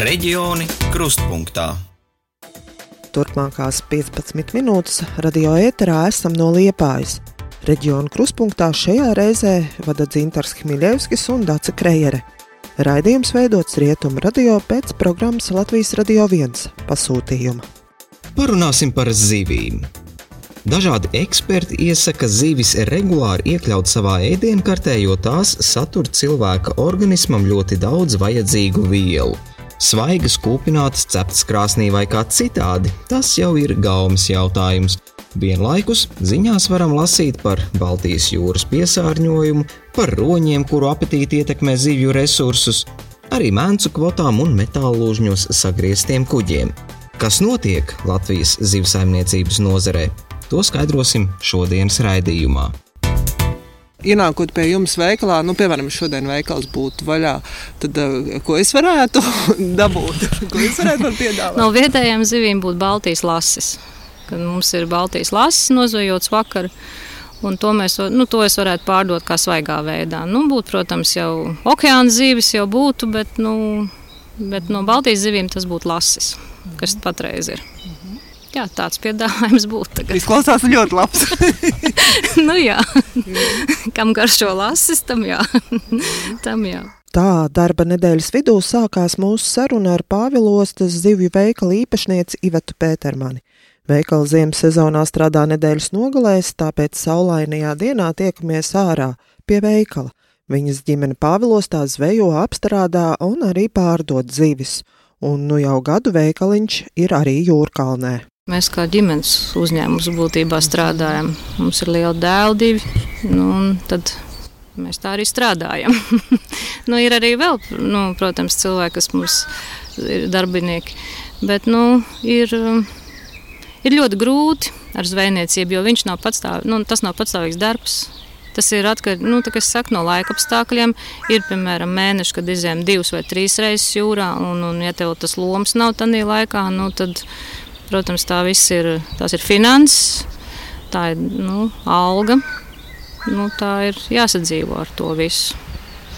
Reģioni krustpunktā. Turpmākās 15 minūtes radio ēterā esam no Liepājas. Reģionu krustpunktā šajā reizē vada Dzintars Hmiļevskis un Dace Krejere. Raidījums veidots Rietumu radio pēc programmas Latvijas Radio 1 pasūtījuma. Parunāsim par zivīm. Dažādi eksperti iesaka zivis regulāri iekļaut savā ēdienkartē, jo tās satur cilvēka organismam ļoti daudz vajadzīgu vielu. Svaigas, kūpinātas, ceptas krāsnī vai kā citādi, tas jau ir gaumas jautājums. Vienlaikus ziņās varam lasīt par Baltijas jūras piesārņojumu, par roņiem, kuru apetīti ietekmē zivju resursus, arī mēncu kvotām un metālūžņos sagrieztiem kuģiem. Kas notiek Latvijas zivsaimniecības nozarē? To skaidrosim šodienas raidījumā. Ienākot pie jums veikalā, nu, piemēram, šodien veikals būtu vaļā, tad uh, ko es varētu dabūt? ko es varētu man piedāvāt? No vietējiem zivīm būtu Baltijas lasis. Kad mums ir Baltijas lasis nozvejots vakar, un to, mēs, nu, to es varētu pārdot kā svaigā veidā. Nu, būtu, protams, jau okeāna zivis jau būtu, bet, nu, bet no Baltijas zivīm tas būtu lasis, kas patreiz ir. Jā, tāds piedāvājums būtu. Tas izklausās ļoti labs. nu, jā, kam garšo lasis, tam jā. tam jā. Tā darba nedēļas vidū sākās mūsu saruna ar Pāvilostas zivju veikala īpašnieci Ivetu Pētermani. Veikala ziemas sezonā strādā nedēļas nogalēs, tāpēc saulainajā dienā tiekamies ārā pie veikala. Viņas ģimene Pāvilostā zvejo, apstrādā un arī pārdod zivis, un nu jau gadu veikaliņš ir arī Jūrkalnē. Mēs kā ģimenes uzņēmums būtībā strādājam. Mums ir liela dēla divi, nu, tad mēs tā arī strādājam. nu, ir arī vēl, nu, protams, cilvēki, kas mums ir darbinieki, bet nu, ir, ir ļoti grūti ar zvejniecību, jo viņš nav patstāv, nu, tas nav patstāvīgs darbs. Tas ir atkarīgs nu, saku, no laika apstākļiem. Ir piemēram mēneši, kad izjām divas vai trīs reizes jūrā, un, un ja tev tas lomas nav tādā laikā, nu, tad Protams, tā viss ir, ir finanses, tā ir nu, alga. Nu, tā ir jāsadzīvo ar to visu.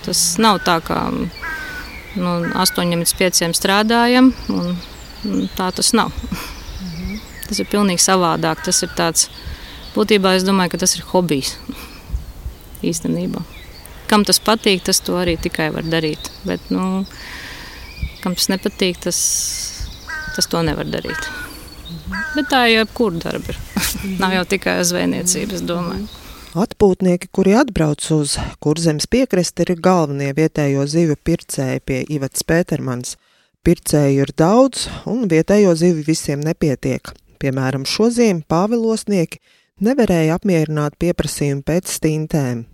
Tas nav tā, kā nu, 8 līdz 5 strādājam, un, un tā tas nav. Mhm. Tas ir pilnīgi savādāk. Tas ir tāds, būtībā es domāju, ka tas ir hobijs īstenībā. Kam tas patīk, tas to arī tikai var darīt. Bet, nu, kam tas nepatīk, tas, tas to nevar darīt. Bet tā jau jebkur darba ir. Nav jau tikai zvejniecība, es domāju. Atpūtnieki, kuri atbrauc uz kurzemes piekrasti, ir galvenie vietējo zivju pircēji pie Ivatas Pētermanas. Pircēju ir daudz, un vietējo zivju visiem nepietiek. Piemēram, šo ziemu pāvilosnieki nevarēja apmierināt pieprasījumu pēc stintēm.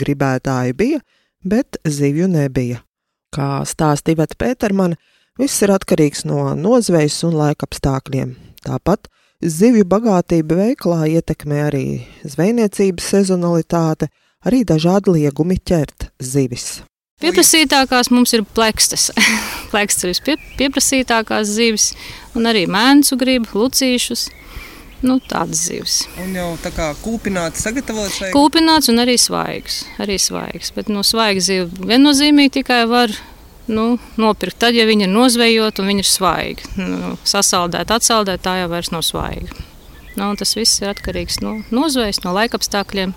Gribētāji bija, bet zivju nebija. Kā stāsta Iveta Pētermana, viss ir atkarīgs no nozvejas un laika apstākļiem. Tāpat zivju bagātība veiklā ietekmē arī zvejniecības sezonalitāte, arī dažādi liegumi ķert zivis. Pieprasītākās mums ir plekstes. plekstes ir vispieprasītākās zivis, un arī mēnesu grib, lucīšus. Nu, tādas zivs. Un jau tā kā kūpināts, sagatavots. Vai... Kūpināts un arī svaigs. Arī svaigs. Bet no svaiga zivs viennozīmīgi tikai var nu, nopirkt tad, ja viņi ir nozvejoti un viņi ir svaigi. Nu, sasaldēt, atsaldēt, tā jau vairs nav svaiga. Nu, tas viss ir atkarīgs no nozvejas, no laikapstākļiem,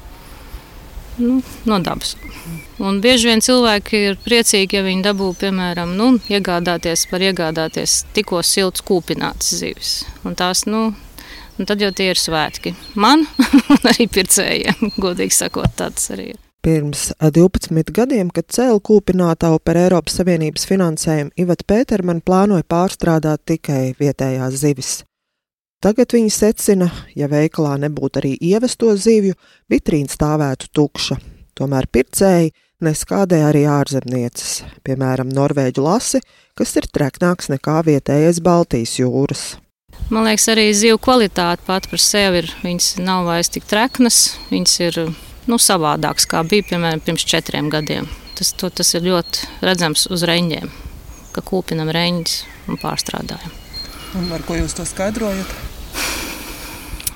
nu, no dabas. Un bieži vien cilvēki ir priecīgi, ja viņi dabū, piemēram, nu, iegādāties, var iegādāties tikko silts kūpināts zivis. Un tās, nu, un tad jau tie ir svētki. Man un arī pircējiem, godīgi sakot, tāds arī ir. Pirms 12 gadiem, kad cēlu kūpinātavu par Eiropas Savienības finansējumu, Iveta Pētermana plānoja pārstrādāt tikai vietējās zivis. Tagad viņi secina, ja veikalā nebūtu arī ievesto zivju, vitrīna stāvētu tukša. Tomēr pircēji neskādē arī ārzemnieces, piemēram, norvēģu lasi, kas ir treknāks nekā vietējais Baltijas jūras. Man liekas, arī zivju kvalitāte pat par sevi ir. Viņas nav vairs tik treknas, viņas ir nu, savādāks, kā bija piemēram pirms četriem gadiem. Tas, to, tas ir ļoti redzams uz reņģiem, ka kūpinam reņģus un pārstrādājam. Un ar ko jūs to skaidrojat?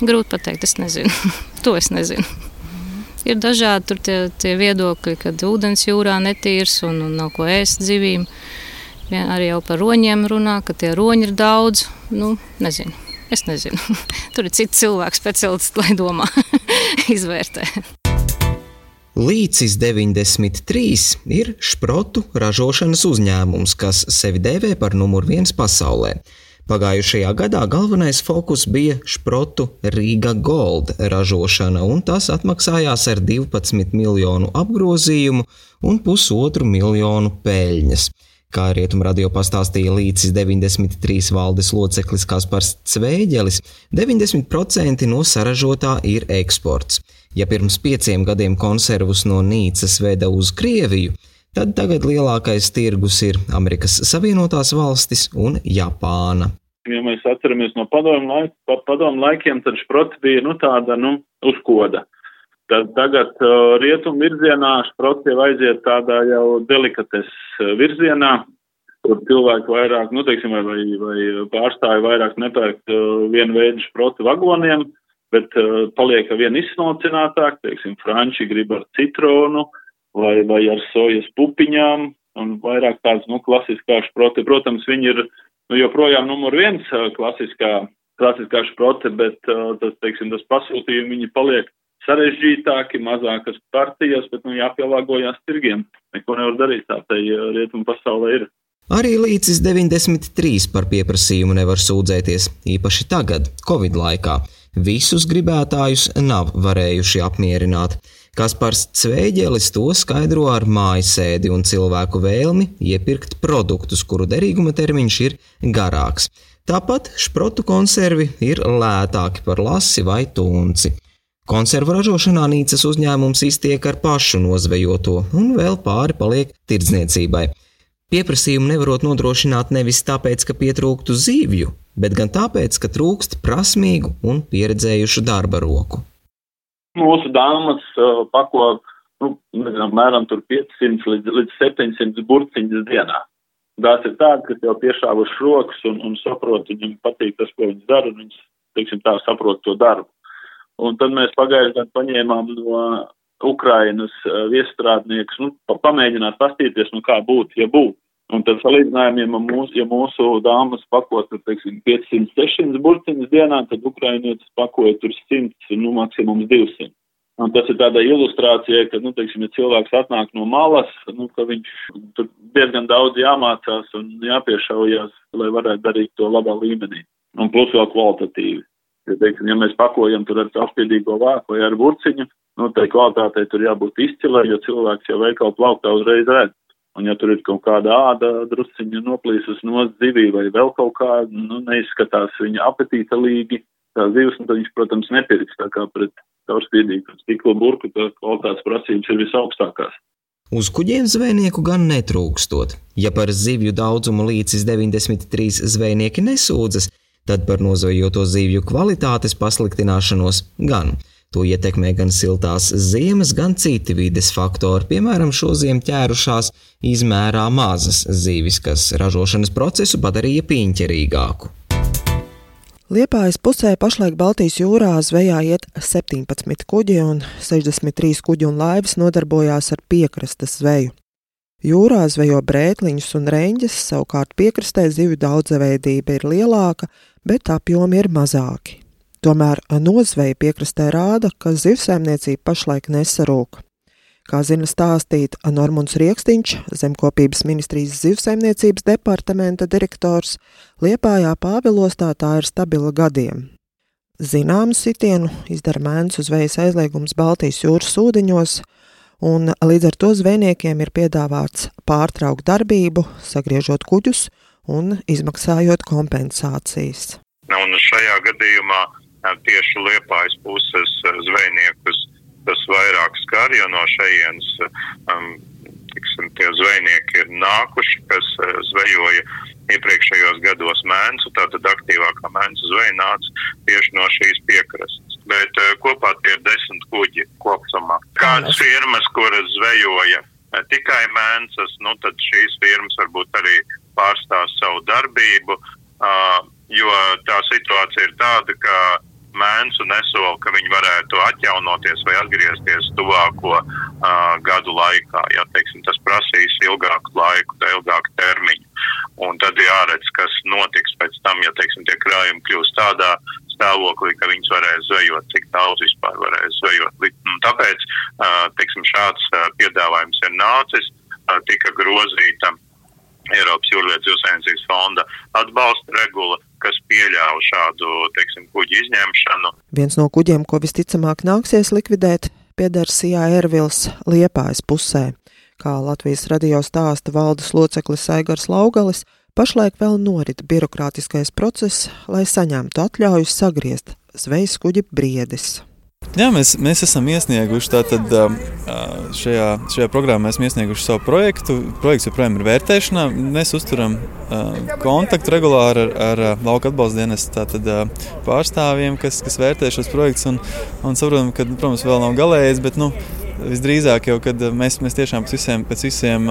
Grūti pateikt, es nezinu. to es nezinu. Ir dažādi tie, tie viedokļi, kad ūdens jūrā netīrs un, un nav ko ēst zivīm. Vien arī jau par roņiem runā, ka tie roņi ir daudz. Nu, nezinu. Es nezinu. Tur ir cits cilvēks, speciālists, lai domā, izvērtē. Līcis 93 ir šprotu ražošanas uzņēmums, kas sevi dēvē par numur viens pasaulē. Pagājušajā gadā galvenais fokus bija šprotu Riga Gold ražošana, un tas atmaksājās ar 12 miljonu apgrozījumu un pusotru miljonu peļņas. Kā rietumradio pastāstīja līdz 93 valdes loceklis Kaspars Cvēģelis, 90% no saražotā ir eksports. Ja pirms pieciem gadiem konservus no Nīcas veda uz Krieviju, tad tagad lielākais tirgus ir Amerikas Savienotās valstis un Japāna. Ja mēs atceramies no padomu, laik, padomu laikiem, tad šprots bija nu, tāda nu, uzkoda. Tad tagad uh, rietumu virzienā šprots jau aiziet tādā jau delikates uh, virzienā, kur cilvēki vairāk, nu, teiksim, vai, vai, vai pārstāvi vairāk nepērk uh, vienu veidu šprotu vagoniem, bet uh, paliek ar vien izsmalcinātāk, teiksim, franči grib ar citronu vai, vai ar sojas pupiņām un vairāk tāds, nu, klasiskā šprote. Protams, viņi ir, nu, joprojām numur viens uh, klasiskā, klasiskā šprote, bet, uh, tas, teiksim, tas pasūtījumi viņi paliek sarežģītāki, mazākas partijas, bet nu, jāpielāgojas tirgiem. Neko nevar darīt, tā tai rietumu pasaulē ir. Arī līdz 93 par pieprasījumu nevar sūdzēties, īpaši tagad, Covid laikā. Visus gribētājus nav varējuši apmierināt. Kaspars Cvēģelis to skaidro ar mājasēdi un cilvēku vēlmi iepirkt produktus, kuru derīguma termiņš ir garāks. Tāpat šprotu konservi ir lētāki par lasi vai tunci. Konservu ražošanā Nīcas uzņēmums iztiek ar pašu nozvejoto, un vēl pāri paliek tirdzniecībai. Pieprasījumu nevarot nodrošināt nevis tāpēc, ka pietrūktu zīvju, bet gan tāpēc, ka trūkst prasmīgu un pieredzējušu darba roku. Mūsu dāmas uh, pako nu, nezinu, apmēram 500 līdz, līdz 700 burciņas dienā. Tās ir tādas, kas jau piešāvuši rokas un, un saprot, viņiem patīk tas, ko viņas dara, un viņas, teiksim, tā saprot to darbu. Un tad mēs pagājušajā gadā paņēmām no Ukrainas eh, viestrādniekus, nu, pamēģināt pastīties, nu, kā būtu, ja būtu. Un tad salīdzinājumiem, ja mūsu, ja mūsu dāmas pakota, teiksim, 500-600 burciņas dienā, tad ukrainietis pakoja tur 100, nu, maksimums 200. Un tas ir tāda ilustrācija, ka, nu, teiksim, ja cilvēks atnāk no malas, nu, ka viņš tur diezgan daudz jāmācās un jāpiešaujās, lai varētu darīt to labā līmenī. Un plus vēl kvalitatīvi. Ja, teiksim, ja mēs pakojam tur ar apspiedīgo vāku vai ar burciņu, nu, tai kvalitātei tur jābūt izcilai, jo cilvēks jau veikalu plauktā uzreiz redz. Un ja tur ir kaut kāda āda drusciņa noplīsus no zivī vai vēl kaut kāda, nu, neizskatās viņa apetīta līgi, tā zivs, un tad viņš, protams, nepirks tā kā pret caurspīdīgu stikla burku, tā kvalitātes prasības ir visaugstākās. Uz kuģiem zvejnieku gan netrūkstot. Ja par zivju daudzumu līdz 93 zvejnieki nesūdzas, tad par nozvejoto zivju kvalitātes pasliktināšanos gan. To ietekmē gan siltās ziemas, gan citi vides faktori, piemēram, šo ziemu ķērušās izmērā mazas zivis, kas ražošanas procesu padarīja piņķerīgāku. Liepājas pusē pašlaik Baltijas jūrā zvejā iet 17 kuģi un 63 kuģi un laivas nodarbojās ar piekrastes zveju. Jūrā zvejo brētliņus un reņģes, savukārt piekrastē zivju daudzveidība ir lielāka, bet apjomi ir mazāki. Tomēr nozveja piekrastē rāda, ka zivsaimniecība pašlaik nesarūk. Kā zina stāstīt Normons Rieksniņš, Zemkopības ministrijas zivsaimniecības departamenta direktors, Liepājā Pāvilostā tā ir stabila gadiem. Zināmu sitienu izdara mēnesi uz vejas aizliegums Baltijas jūras ūdeņos, un līdz ar to zvejniekiem ir piedāvāts pārtraukt darbību, sagriežot kuģus un izmaksājot kompensācijas. Un šajā gadījumā tieši liepājas puses zvejniekus tas vairāk skar, jo no šejienes um, tiksim, tie zvejnieki ir nākuši, kas zvejoja iepriekšējos gados mēnesu, tātad aktīvākā mēnesu zveja nāca tieši no šīs piekrastes. Bet uh, kopā tie ir desmit kuģi kopsumā. Kādas firmas, kuras zvejoja uh, tikai mēnesis, nu tad šīs firmas varbūt arī pārstās savu darbību, uh, jo tā situācija ir tāda, ka mēnesu nesola, ka viņi varētu atjaunoties vai atgriezties tuvāko uh, gadu laikā. Ja, teiksim, tas prasīs ilgāku laiku, ilgāku termiņu. un tad jāredz, kas notiks pēc tam, ja, teiksim, tie krājumi kļūst tādā stāvoklī, ka viņas varēs zvejot, cik daudz vispār varēs zvejot. Un tāpēc, teiksim, šāds piedāvājums ir nācis, tika grozīta Eiropas jūrlietu zivsainicības fonda atbalsta regula, kas pieļāva šādu, teiksim, kuģu izņemšanu. Viens no kuģiem, ko visticamāk nāksies likvidēt, pieder Sijā Ervils Liepājas pusē. Kā Latvijas radio stāsta valdes loceklis Aigars Laugalis, pašlaik vēl norit birokrātiskais process, lai saņemtu atļauju sagriezt zvejas kuģi briedis. Jā, mēs, mēs esam iesnieguši tātad, šajā, šajā programmā iesnieguši savu projektu. Projekts joprojām ir vērtēšanā. Mēs uzturam kontaktu regulāri ar, ar lauka atbalsta dienas tātad, pārstāvjiem, kas, kas vērtē šos projektus. Un, un saprotam, ka, protams, vēl nav galējis, bet nu, visdrīzāk jau, kad mēs, mēs tiešām pēc visiem, pēc visiem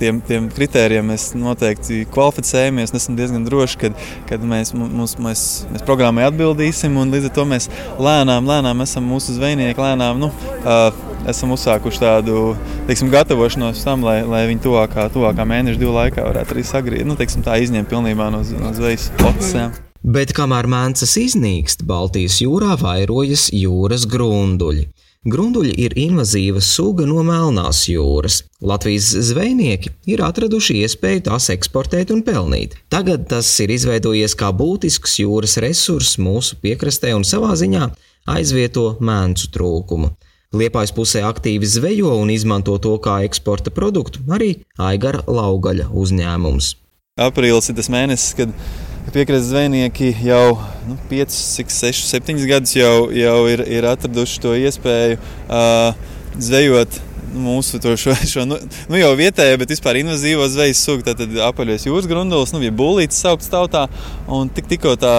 tiem, tiem kritērijiem noteikti kvalificējamies esam diezgan droši, kad, kad mēs, mums, mēs, mēs programmai atbildīsim līdz ar to mēs lēnām, lēnām esam mūsu zvejnieki, lēnām nu, esam uzsākuši tādu teiksim, gatavošanos tam, lai, lai viņi tuvākā, tuvākā mēneša divu laikā varētu arī sagriezt, nu, teiksim, tā izņemt pilnībā no, no zvejas flotes. Bet kamēr mēncas iznīkst, Baltijas jūrā vairojas jūras grunduļi. Grunduļi ir invazīva suga no Melnās jūras. Latvijas zvejnieki ir atraduši iespēju tās eksportēt un pelnīt. Tagad tas ir izveidojies kā būtisks jūras resurss mūsu piekrastē un savā ziņā aizvieto mēncu trūkumu. Liepājas pusē aktīvi zvejo un izmanto to kā eksporta produktu arī Aigara Laugaļa uzņēmums. Aprīlis ir tas mēnesis, kad Piekrastes zvejnieki jau nu, 5, 6, 7 gadus jau, jau ir, ir atraduši to iespēju uh, zvejot mūsu to šo, šo nu, nu jau vietējo, bet vispār invazīvo zvejas sugu, tātad apaļais jūras grundulis, nu, ja būlītis saukts tautā, un tik, tikko tā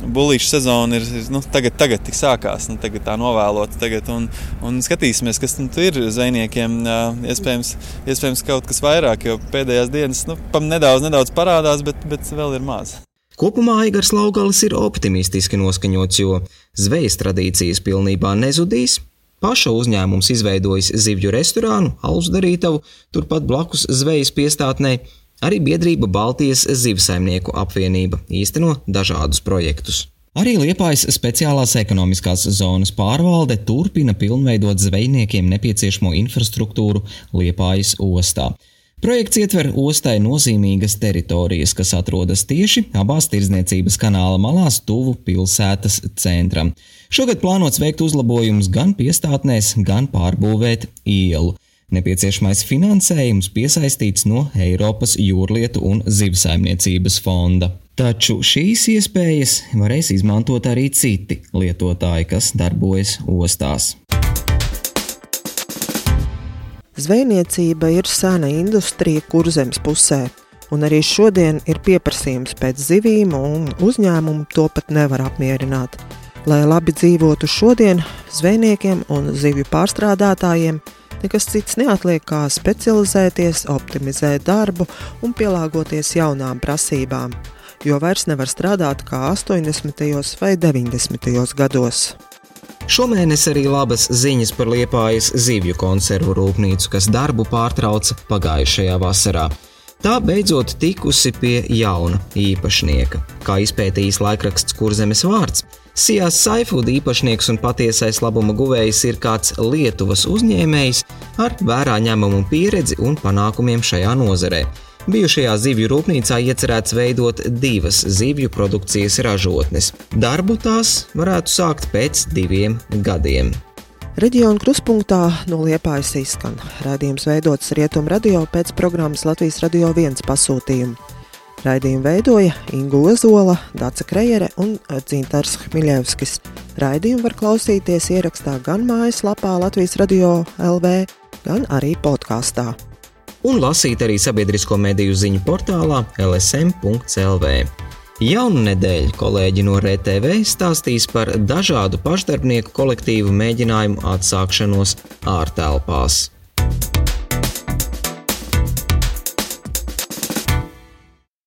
bulīša sezona ir nu, tagad, tagad tik sākās, nu, tagad tā novēlota. Tagad, un, un skatīsimies, kas tur ir zvejniekiem. Iespējams, iespējams, kaut kas vairāk, jo pēdējās dienas nu, nedaudz, nedaudz parādās, bet, bet vēl ir maz. Kopumā Aigars Laugalis ir optimistiski noskaņots, jo zvejas tradīcijas pilnībā nezudīs. Paša uzņēmums izveidojis zivju restorānu, alus darītavu, turpat blakus zvejas piestātnē. Arī biedrība Baltijas zivsaimnieku apvienība īsteno dažādus projektus. Arī Liepājas speciālās ekonomiskās zonas pārvalde turpina pilnveidot zvejniekiem nepieciešamo infrastruktūru Liepājas ostā. Projekts ietver ostai nozīmīgas teritorijas, kas atrodas tieši abās tirdzniecības kanāla malās, tuvu pilsētas centram. Šogad plānots veikt uzlabojumus gan piestātnēs, gan pārbūvēt ielu. Nepieciešamais finansējums piesaistīts no Eiropas jūrlietu un zivsaimniecības fonda. Taču šīs iespējas varēs izmantot arī citi lietotāji, kas darbojas ostās. Zvejniecība ir sena industrija kurzemes pusē, un arī šodien ir pieprasījums pēc zivīm, un uzņēmumu to pat nevar apmierināt. Lai labi dzīvotu šodien, zvejniekiem un zivju pārstrādātājiem nekas cits neatliek kā specializēties, optimizēt darbu un pielāgoties jaunām prasībām, jo vairs nevar strādāt kā 80. vai 90. gados. Šomēnes arī labas ziņas par Liepājas zivju konservu rūpnīcu, kas darbu pārtrauca pagājušajā vasarā. Tā beidzot tikusi pie jauna īpašnieka, kā izpētījis laikraksts Kurzemes vārds. Sijās Saifūda īpašnieks un patiesais labuma guvējs ir kāds Lietuvas uzņēmējs ar vērā ņemumu pieredzi un panākumiem šajā nozarē. Bijušajā zivju rūpnīcā iecerēts veidot divas zivju produkcijas ražotnes. Darbu tās varētu sākt pēc diviem gadiem. Reģiona kruspunktā no Liepājas izskan. Raidījums veidots Rietumu radio pēc programmas Latvijas Radio 1 pasūtījuma. Raidījumu veidoja Ingu Ozola, Dāca Krejere un Dzintars Hmiļevskis. Raidījumu var klausīties ierakstā gan mājaslapā Latvijas Radio LV, gan arī podkāstā un lasīt arī sabiedrisko mediju ziņu portālā lsm.clv. Jaunu nedēļu kolēģi no RTV stāstīs par dažādu pašdarbnieku kolektīvu mēģinājumu atsākšanos ārtelpās.